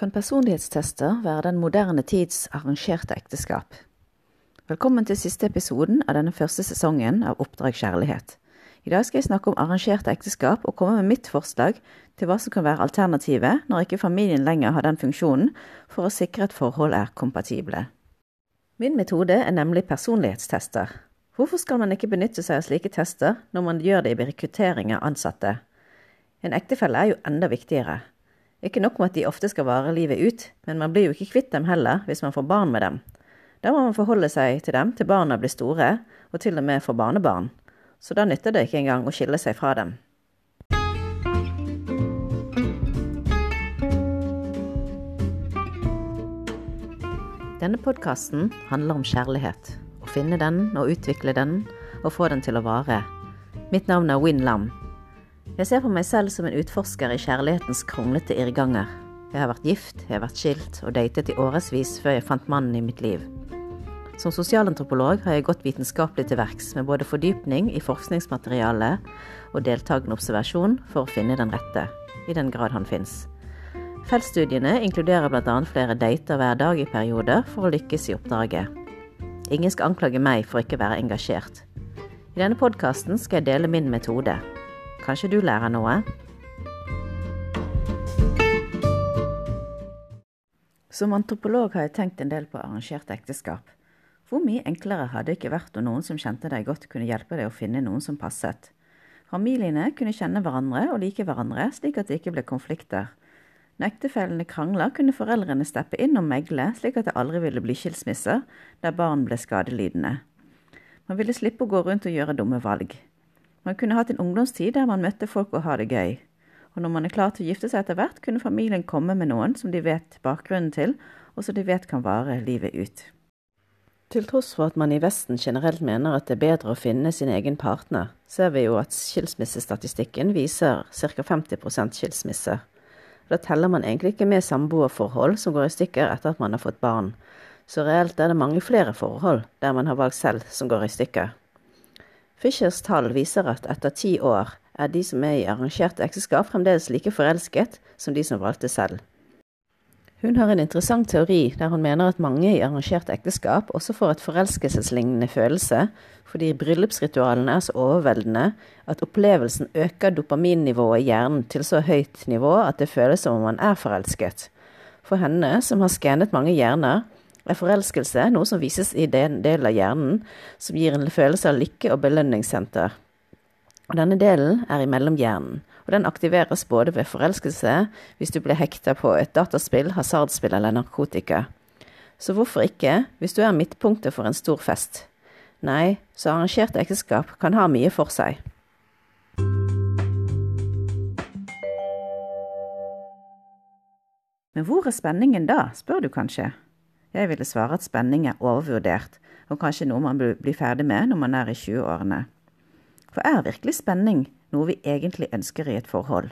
Kan personlighetstester være den moderne tids arrangerte ekteskap? Velkommen til siste episoden av denne første sesongen av Oppdrag kjærlighet. I dag skal jeg snakke om arrangerte ekteskap og komme med mitt forslag til hva som kan være alternativet når ikke familien lenger har den funksjonen for å sikre at forhold er kompatible. Min metode er nemlig personlighetstester. Hvorfor skal man ikke benytte seg av slike tester når man gjør det i rekruttering av ansatte? En ektefelle er jo enda viktigere. Ikke nok med at de ofte skal vare livet ut, men man blir jo ikke kvitt dem heller hvis man får barn med dem. Da må man forholde seg til dem til barna blir store, og til og med får barnebarn. Så da nytter det ikke engang å skille seg fra dem. Denne podkasten handler om kjærlighet. Å finne den og utvikle den, og få den til å vare. Mitt navn er Win Lam. Jeg ser på meg selv som en utforsker i kjærlighetens kronglete irrganger. Jeg har vært gift, jeg har vært skilt og datet i årevis før jeg fant mannen i mitt liv. Som sosialantropolog har jeg gått vitenskapelig til verks med både fordypning i forskningsmaterialet og deltakende observasjon for å finne den rette, i den grad han fins. Feltstudiene inkluderer bl.a. flere dater hver dag i perioder for å lykkes i oppdraget. Ingen skal anklage meg for ikke å være engasjert. I denne podkasten skal jeg dele min metode. Kanskje du lærer noe? Som antropolog har jeg tenkt en del på arrangerte ekteskap. Hvor mye enklere hadde det ikke vært om noen som kjente deg godt, kunne hjelpe deg å finne noen som passet? Familiene kunne kjenne hverandre og like hverandre, slik at det ikke ble konflikter. Når ektefellene krangla, kunne foreldrene steppe inn og megle, slik at det aldri ville bli skilsmisser der barn ble skadelidende. Man ville slippe å gå rundt og gjøre dumme valg. Man kunne hatt en ungdomstid der man møtte folk og ha det gøy. Og når man er klar til å gifte seg etter hvert, kunne familien komme med noen som de vet bakgrunnen til, og som de vet kan vare livet ut. Til tross for at man i Vesten generelt mener at det er bedre å finne sin egen partner, ser vi jo at skilsmissestatistikken viser ca. 50% skilsmisser. Da teller man egentlig ikke med samboerforhold som går i stykker etter at man har fått barn, så reelt er det mange flere forhold der man har valgt selv som går i stykker. Fischers tall viser at etter ti år er de som er i arrangerte ekteskap fremdeles like forelsket som de som valgte selv. Hun har en interessant teori der hun mener at mange i arrangerte ekteskap også får et forelskelseslignende følelse, fordi bryllupsritualene er så overveldende at opplevelsen øker dopaminnivået i hjernen til så høyt nivå at det føles som om man er forelsket. For henne, som har skannet mange hjerner, er forelskelse noe som vises i den delen av hjernen som gir en følelse av lykke og belønningssenter. Og denne delen er i mellomhjernen, og den aktiveres både ved forelskelse, hvis du blir hekta på et dataspill, hasardspill eller narkotika. Så hvorfor ikke hvis du er midtpunktet for en stor fest? Nei, så arrangert ekteskap kan ha mye for seg. Men hvor er spenningen da, spør du kanskje? Jeg ville svare at spenning er overvurdert, og kanskje noe man blir ferdig med når man er i 20-årene. For er virkelig spenning noe vi egentlig ønsker i et forhold?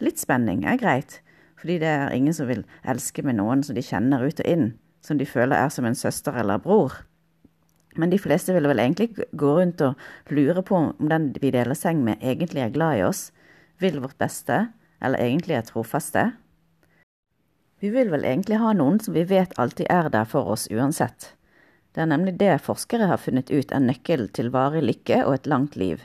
Litt spenning er greit, fordi det er ingen som vil elske med noen som de kjenner ut og inn, som de føler er som en søster eller bror. Men de fleste vil vel egentlig gå rundt og lure på om den vi deler seng med, egentlig er glad i oss, vil vårt beste, eller egentlig er trofaste. Vi vil vel egentlig ha noen som vi vet alltid er der for oss uansett. Det er nemlig det forskere har funnet ut er nøkkelen til varig lykke og et langt liv.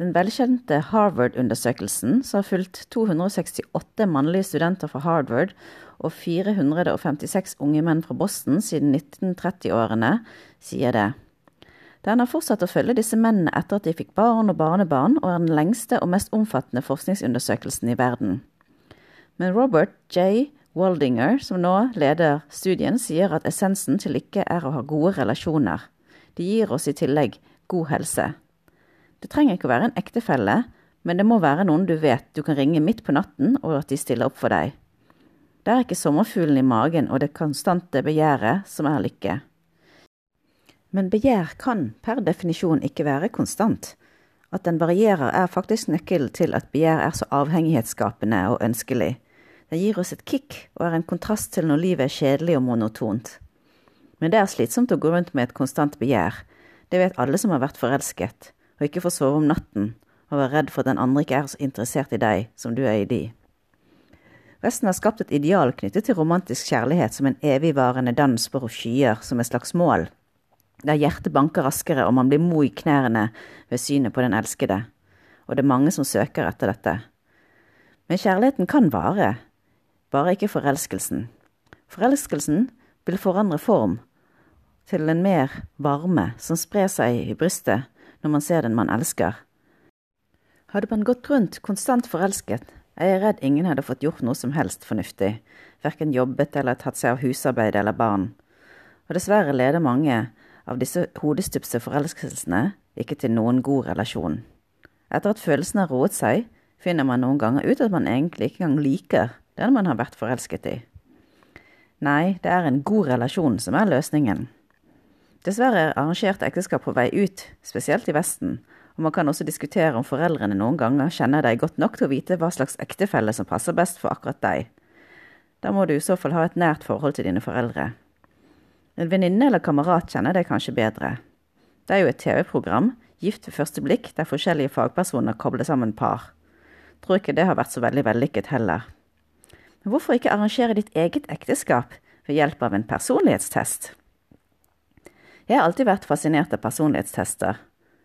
Den velkjente Harvard-undersøkelsen, som har fulgt 268 mannlige studenter fra Harvard og 456 unge menn fra Boston siden 1930-årene, sier det. Den har fortsatt å følge disse mennene etter at de fikk barn og barnebarn, og er den lengste og mest omfattende forskningsundersøkelsen i verden. Men Robert J. Waldinger, som nå leder studien, sier at essensen til lykke er å ha gode relasjoner. De gir oss i tillegg god helse. Det trenger ikke å være en ektefelle, men det må være noen du vet du kan ringe midt på natten, og at de stiller opp for deg. Det er ikke sommerfuglen i magen og det konstante begjæret som er lykke. Men begjær kan per definisjon ikke være konstant. At den varierer er faktisk nøkkelen til at begjær er så avhengighetsskapende og ønskelig. Det gir oss et kick og er en kontrast til når livet er kjedelig og monotont. Men det er slitsomt å gå rundt med et konstant begjær. Det vet alle som har vært forelsket, og ikke får sove om natten og være redd for at den andre ikke er så interessert i deg som du er i de. Vesten har skapt et ideal knyttet til romantisk kjærlighet som en evigvarende dans på skyer som et slags mål, der hjertet banker raskere og man blir mo i knærne ved synet på den elskede. Og det er mange som søker etter dette. Men kjærligheten kan vare, bare ikke forelskelsen. Forelskelsen vil forandre form til en mer varme som sprer seg i brystet når man ser den man elsker. Hadde man gått rundt konstant forelsket, er jeg redd ingen hadde fått gjort noe som helst fornuftig, verken jobbet eller tatt seg av husarbeid eller barn. Og dessverre leder mange av disse hodestupse forelskelsene ikke til noen god relasjon. Etter at følelsene har roet seg, finner man noen ganger ut at man egentlig ikke engang liker den man har vært forelsket i. Nei, det er en god relasjon som er løsningen. Dessverre er arrangerte ekteskap på vei ut, spesielt i Vesten, og man kan også diskutere om foreldrene noen ganger kjenner deg godt nok til å vite hva slags ektefelle som passer best for akkurat deg. Da må du i så fall ha et nært forhold til dine foreldre. En venninne eller kamerat kjenner deg kanskje bedre. Det er jo et TV-program, Gift ved første blikk, der forskjellige fagpersoner kobler sammen par. Tror ikke det har vært så veldig vellykket heller. Men hvorfor ikke arrangere ditt eget ekteskap ved hjelp av en personlighetstest? Jeg har alltid vært fascinert av personlighetstester.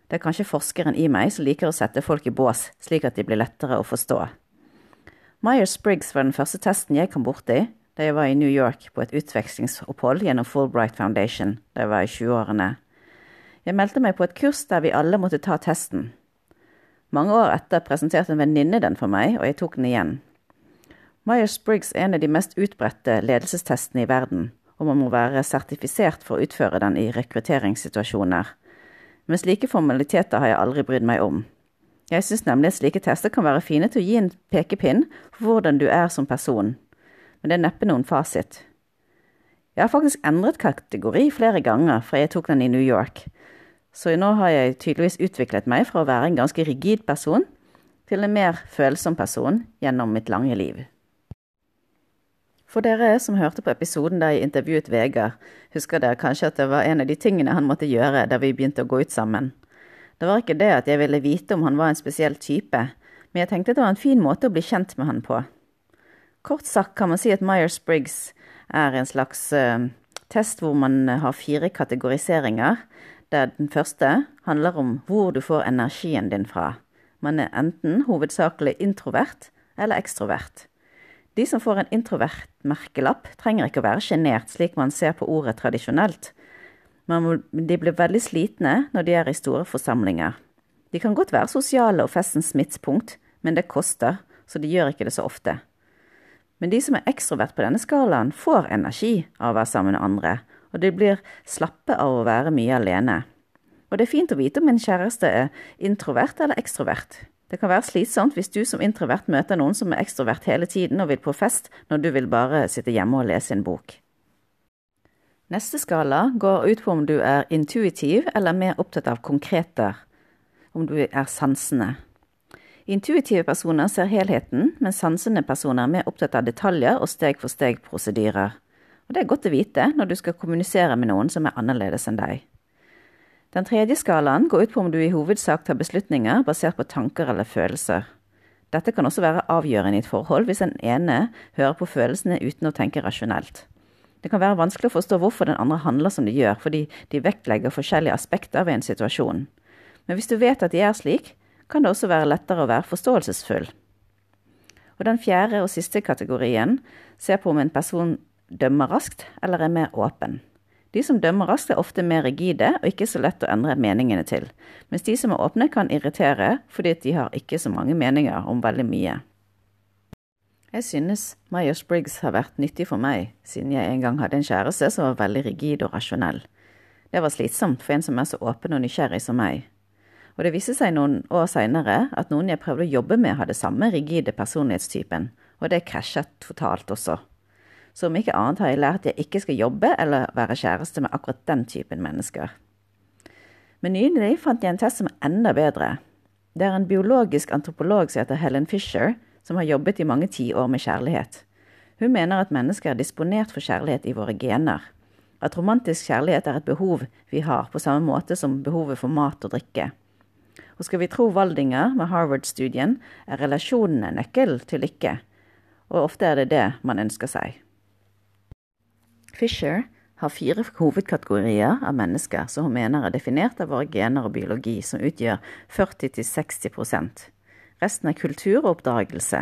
Det er kanskje forskeren i meg som liker å sette folk i bås, slik at de blir lettere å forstå. Myers-Briggs var den første testen jeg kom borti da jeg var i New York på et utvekslingsopphold gjennom Fulbright Foundation da jeg var i 20-årene. Jeg meldte meg på et kurs der vi alle måtte ta testen. Mange år etter presenterte en venninne den for meg, og jeg tok den igjen. Myers-Briggs er en av de mest utbredte ledelsestestene i verden, og man må være sertifisert for å utføre den i rekrutteringssituasjoner. Men slike formaliteter har jeg aldri brydd meg om. Jeg syns nemlig at slike tester kan være fine til å gi en pekepinn for hvordan du er som person, men det er neppe noen fasit. Jeg har faktisk endret kategori flere ganger fra jeg tok den i New York, så nå har jeg tydeligvis utviklet meg fra å være en ganske rigid person til en mer følsom person gjennom mitt lange liv. For dere som hørte på episoden der jeg intervjuet Vegard, husker dere kanskje at det var en av de tingene han måtte gjøre da vi begynte å gå ut sammen. Det var ikke det at jeg ville vite om han var en spesiell type, men jeg tenkte det var en fin måte å bli kjent med han på. Kort sagt kan man si at Myers-Briggs er en slags uh, test hvor man har fire kategoriseringer, der den første handler om hvor du får energien din fra. Man er enten hovedsakelig introvert eller ekstrovert. De som får en introvert merkelapp, trenger ikke å være sjenert, slik man ser på ordet tradisjonelt. Men de blir veldig slitne når de er i store forsamlinger. De kan godt være sosiale og festens midtpunkt, men det koster, så de gjør ikke det så ofte. Men de som er ekstrovert på denne skalaen, får energi av å være sammen med andre, og de blir slappe av å være mye alene. Og det er fint å vite om en kjæreste er introvert eller ekstrovert. Det kan være slitsomt hvis du som introvert møter noen som er ekstrovert hele tiden og vil på fest, når du vil bare sitte hjemme og lese en bok. Neste skala går ut på om du er intuitiv eller mer opptatt av konkreter, om du er sansende. Intuitive personer ser helheten, mens sansende personer er mer opptatt av detaljer og steg-for-steg-prosedyrer. Og det er godt å vite når du skal kommunisere med noen som er annerledes enn deg. Den tredje skalaen går ut på om du i hovedsak tar beslutninger basert på tanker eller følelser. Dette kan også være avgjørende i et forhold hvis den ene hører på følelsene uten å tenke rasjonelt. Det kan være vanskelig å forstå hvorfor den andre handler som de gjør, fordi de vektlegger forskjellige aspekter ved en situasjon. Men hvis du vet at de er slik, kan det også være lettere å være forståelsesfull. Og den fjerde og siste kategorien ser på om en person dømmer raskt eller er mer åpen. De som dømmer raskt, er ofte mer rigide og ikke så lett å endre meningene til, mens de som er åpne, kan irritere fordi de har ikke så mange meninger om veldig mye. Jeg synes Myers-Briggs har vært nyttig for meg, siden jeg en gang hadde en kjæreste som var veldig rigid og rasjonell. Det var slitsomt for en som er så åpen og nysgjerrig som meg. Og det viste seg noen år seinere at noen jeg prøvde å jobbe med, hadde samme rigide personlighetstypen, og det krasjet totalt også. Så om ikke annet har jeg lært at jeg ikke skal jobbe eller være kjæreste med akkurat den typen mennesker. Men nylig fant jeg en test som er enda bedre. Det er en biologisk antropolog som heter Helen Fisher, som har jobbet i mange tiår med kjærlighet. Hun mener at mennesker er disponert for kjærlighet i våre gener. At romantisk kjærlighet er et behov vi har, på samme måte som behovet for mat og drikke. Og skal vi tro Waldinger med Harvard-studien, er relasjonene nøkkel til lykke og ofte er det det man ønsker seg. Fisher har fire hovedkategorier av mennesker som hun mener er definert av våre gener og biologi, som utgjør 40-60% Resten er kultur og oppdragelse.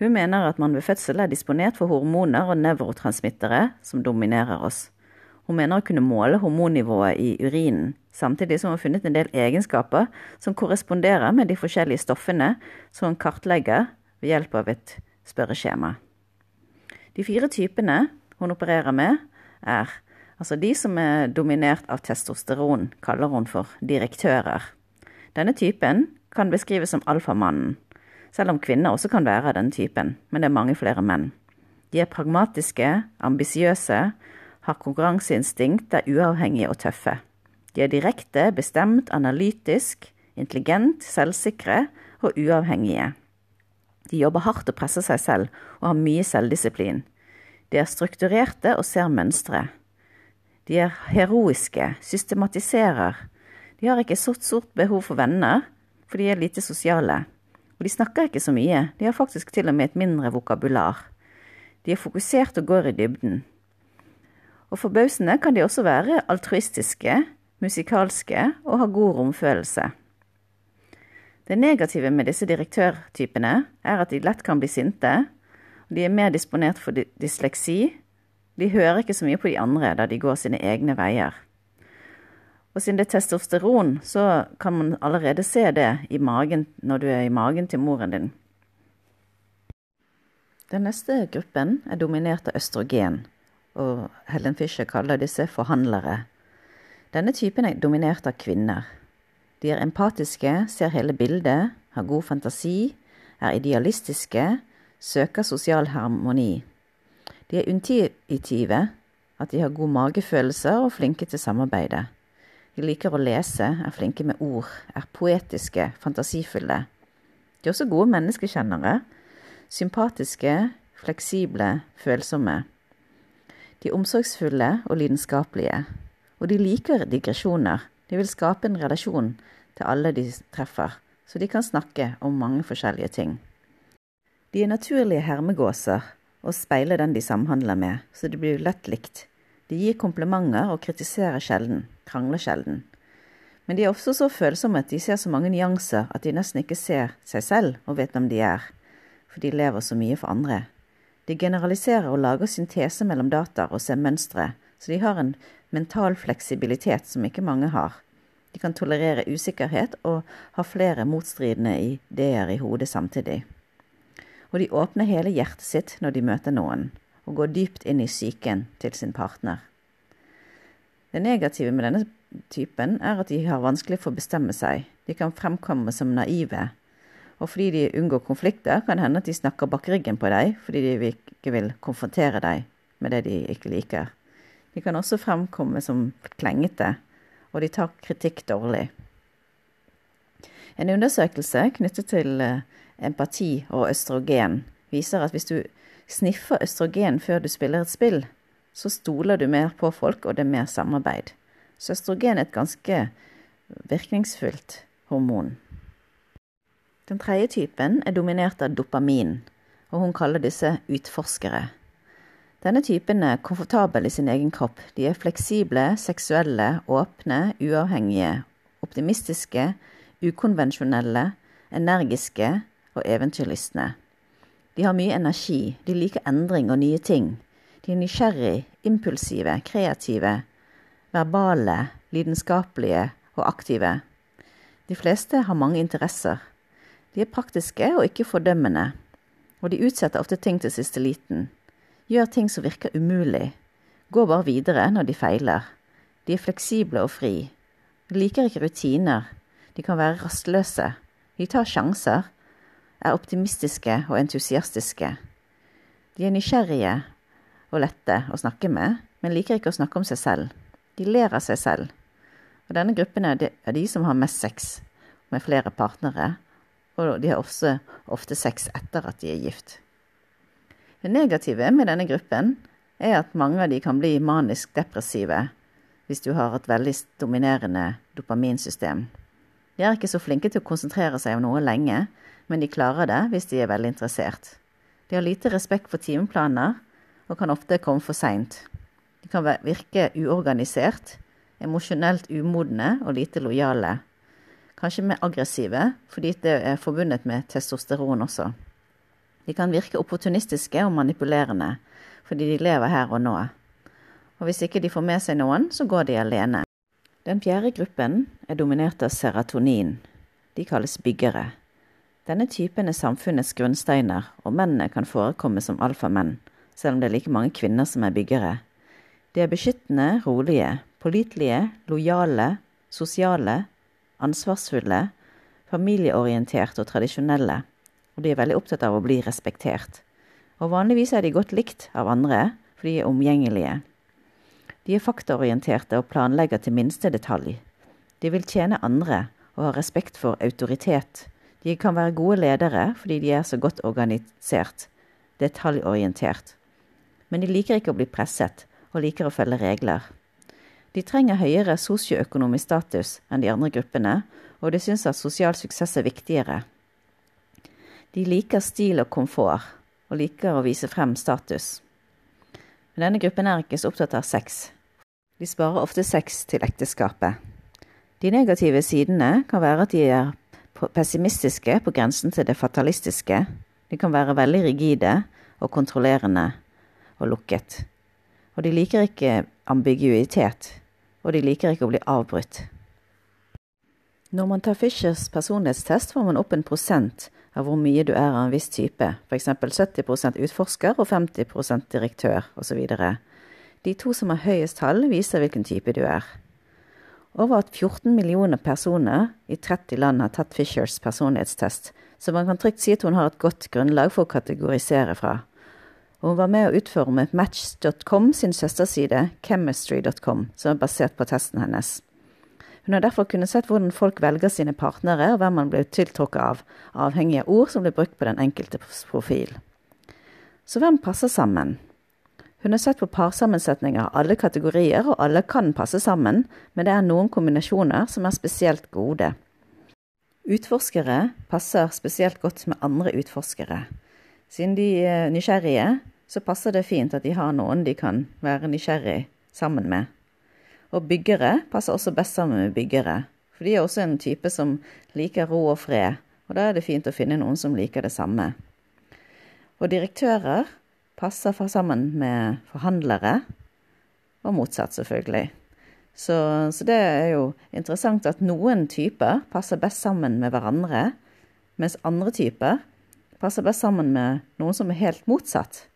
Hun mener at man ved fødsel er disponert for hormoner og nevrotransmittere som dominerer oss. Hun mener å kunne måle hormonnivået i urinen, samtidig som hun har funnet en del egenskaper som korresponderer med de forskjellige stoffene som hun kartlegger ved hjelp av et spørreskjema. De fire typene hun opererer med, er altså de som er dominert av testosteron, kaller hun for direktører. Denne typen kan beskrives som alfamannen, selv om kvinner også kan være denne typen, men det er mange flere menn. De er pragmatiske, ambisiøse, har konkurranseinstinkt, er uavhengige og tøffe. De er direkte, bestemt, analytisk, intelligent, selvsikre og uavhengige. De jobber hardt og presser seg selv, og har mye selvdisiplin. De er strukturerte og ser mønstre. De er heroiske, systematiserer. De har ikke så stort behov for venner, for de er lite sosiale. Og de snakker ikke så mye, de har faktisk til og med et mindre vokabular. De er fokusert og går i dybden. Og forbausende kan de også være altruistiske, musikalske og ha god romfølelse. Det negative med disse direktørtypene er at de lett kan bli sinte, de er mer disponert for dysleksi. De hører ikke så mye på de andre da de går sine egne veier. Og siden det er testosteron, så kan man allerede se det i magen når du er i magen til moren din. Den neste gruppen er dominert av østrogen, og Helen Fischer kaller disse forhandlere. Denne typen er dominert av kvinner. De er empatiske, ser hele bildet, har god fantasi, er idealistiske søker sosial harmoni. De er intuitive, at de har god magefølelse og flinke til samarbeidet. De liker å lese, er flinke med ord, er poetiske, fantasifulle. De er også gode menneskekjennere, sympatiske, fleksible, følsomme. De er omsorgsfulle og lidenskapelige. Og de liker digresjoner. De vil skape en relasjon til alle de treffer, så de kan snakke om mange forskjellige ting. De er naturlige hermegåser og speiler den de samhandler med, så de blir lett likt. De gir komplimenter og kritiserer sjelden, krangler sjelden. Men de er også så følsomme at de ser så mange nyanser at de nesten ikke ser seg selv og vet hvem de er, for de lever så mye for andre. De generaliserer og lager syntese mellom data og ser mønstre, så de har en mental fleksibilitet som ikke mange har. De kan tolerere usikkerhet og ha flere motstridende ideer i hodet samtidig og de åpner hele hjertet sitt når de møter noen, og går dypt inn i psyken til sin partner. Det negative med denne typen er at de har vanskelig for å bestemme seg. De kan fremkomme som naive. Og fordi de unngår konflikter, kan det hende at de snakker bak ryggen på deg fordi de ikke vil konfrontere deg med det de ikke liker. De kan også fremkomme som klengete, og de tar kritikk dårlig. En undersøkelse knyttet til eh, empati og østrogen viser at hvis du sniffer østrogen før du spiller et spill, så stoler du mer på folk, og det er mer samarbeid. Så østrogen er et ganske virkningsfullt hormon. Den tredje typen er dominert av dopamin, og hun kaller disse utforskere. Denne typen er komfortabel i sin egen kropp. De er fleksible, seksuelle, åpne, uavhengige, optimistiske, ukonvensjonelle, energiske, og eventyrlystne. De har mye energi, de liker endring og nye ting. De er nysgjerrig, impulsive, kreative, verbale, lidenskapelige og aktive. De fleste har mange interesser. De er praktiske og ikke fordømmende, og de utsetter ofte ting til siste liten. Gjør ting som virker umulig. Går bare videre når de feiler. De er fleksible og fri. De liker ikke rutiner. De kan være rastløse. De tar sjanser er optimistiske og entusiastiske. De er nysgjerrige og lette å snakke med, men liker ikke å snakke om seg selv. De ler av seg selv. Og denne gruppen er de, er de som har mest sex med flere partnere, og de har også ofte sex etter at de er gift. Det negative med denne gruppen er at mange av de kan bli manisk depressive hvis du har et veldig dominerende dopaminsystem. De er ikke så flinke til å konsentrere seg om noe lenge, men de klarer det hvis de er veldig interessert. De har lite respekt for timeplaner og kan ofte komme for seint. De kan virke uorganisert, emosjonelt umodne og lite lojale. Kanskje mer aggressive, fordi det er forbundet med testosteron også. De kan virke opportunistiske og manipulerende, fordi de lever her og nå. Og hvis ikke de får med seg noen, så går de alene. Den fjerde gruppen er dominert av serotonin. De kalles byggere. Denne typen er samfunnets grunnsteiner, og mennene kan forekomme som alfamenn, selv om det er like mange kvinner som er byggere. De er beskyttende, rolige, pålitelige, lojale, sosiale, ansvarsfulle, familieorienterte og tradisjonelle, og de er veldig opptatt av å bli respektert. Og vanligvis er de godt likt av andre, for de er omgjengelige. De er faktaorienterte og planlegger til minste detalj. De vil tjene andre og ha respekt for autoritet. De kan være gode ledere fordi de er så godt organisert, detaljorientert. Men de liker ikke å bli presset, og liker å følge regler. De trenger høyere sosioøkonomisk status enn de andre gruppene, og de syns at sosial suksess er viktigere. De liker stil og komfort, og liker å vise frem status. Men denne gruppen er ikke så opptatt av sex. De sparer ofte sex til ekteskapet. De negative sidene kan være at de er pessimistiske på grensen til det fatalistiske. De kan være veldig rigide og kontrollerende og lukket. Og de liker ikke ambiguitet, og de liker ikke å bli avbrutt. Når man tar Fishers personlighetstest, får man opp en prosent av hvor mye du er av en viss type, f.eks. 70% utforsker og 50% direktør osv. De to som har høyest tall, viser hvilken type du er. Over 14 millioner personer i 30 land har tatt Fishers personlighetstest, så man kan trygt si at hun har et godt grunnlag for å kategorisere fra hun var med å utforme Match.com sin søsterside Chemistry.com, som er basert på testen hennes. Hun har derfor kunnet sett hvordan folk velger sine partnere, og hvem man blir tiltrukket av, avhengig av ord som blir brukt på den enkelte profil. Så hvem passer sammen? Hun har sett på parsammensetninger av alle kategorier, og alle kan passe sammen, men det er noen kombinasjoner som er spesielt gode. Utforskere passer spesielt godt med andre utforskere. Siden de er nysgjerrige, så passer det fint at de har noen de kan være nysgjerrig sammen med. Og byggere passer også best sammen med byggere, for de er også en type som liker ro og fred, og da er det fint å finne noen som liker det samme. Og direktører passer sammen med forhandlere, og motsatt, selvfølgelig. Så, så, det er jo interessant at noen typer passer best sammen med hverandre, mens andre typer passer best sammen med noen som er helt motsatt.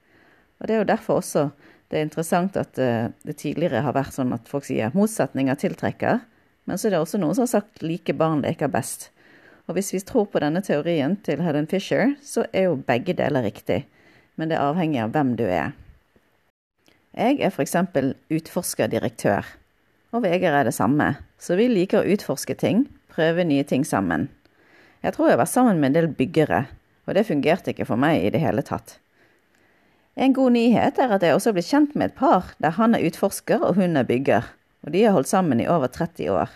Og Det er jo derfor også det er interessant at uh, det tidligere har vært sånn at folk sier motsetninger tiltrekker, men så er det også noen som har sagt like barn leker best. Og hvis vi tror på denne teorien til Helen Fisher, så er jo begge deler riktig, men det avhenger av hvem du er. Jeg er f.eks. utforskerdirektør, og Vegard er det samme, så vi liker å utforske ting, prøve nye ting sammen. Jeg tror jeg var sammen med en del byggere, og det fungerte ikke for meg i det hele tatt. En god nyhet er at jeg også er blitt kjent med et par der han er utforsker og hun er bygger, og de har holdt sammen i over 30 år.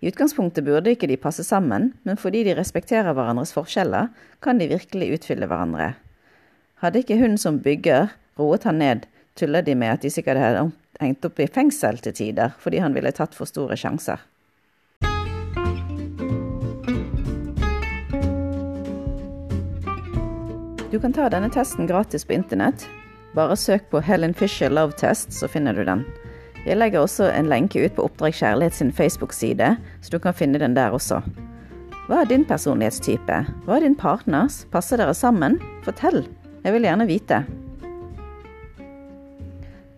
I utgangspunktet burde ikke de passe sammen, men fordi de respekterer hverandres forskjeller, kan de virkelig utfylle hverandre. Hadde ikke hun som bygger roet han ned, tuller de med at de sikkert hadde hengt opp i fengsel til tider fordi han ville tatt for store sjanser. Du kan ta denne testen gratis på internett. Bare søk på Helen Fisher Love Test, så finner du den. Jeg legger også en lenke ut på Oppdrag Kjærlighet sin Facebook-side, så du kan finne den der også. Hva er din personlighetstype? Hva er din partners? Passer dere sammen? Fortell, jeg vil gjerne vite.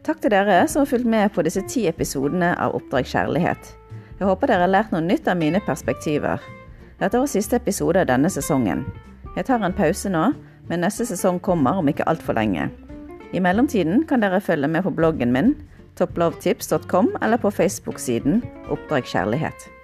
Takk til dere som har fulgt med på disse ti episodene av Oppdrag kjærlighet. Jeg håper dere har lært noe nytt av mine perspektiver. Dette var siste episode av denne sesongen. Jeg tar en pause nå, men neste sesong kommer om ikke altfor lenge. I mellomtiden kan dere følge med på bloggen min, topplovetips.com, eller på Facebook-siden Oppdrag kjærlighet.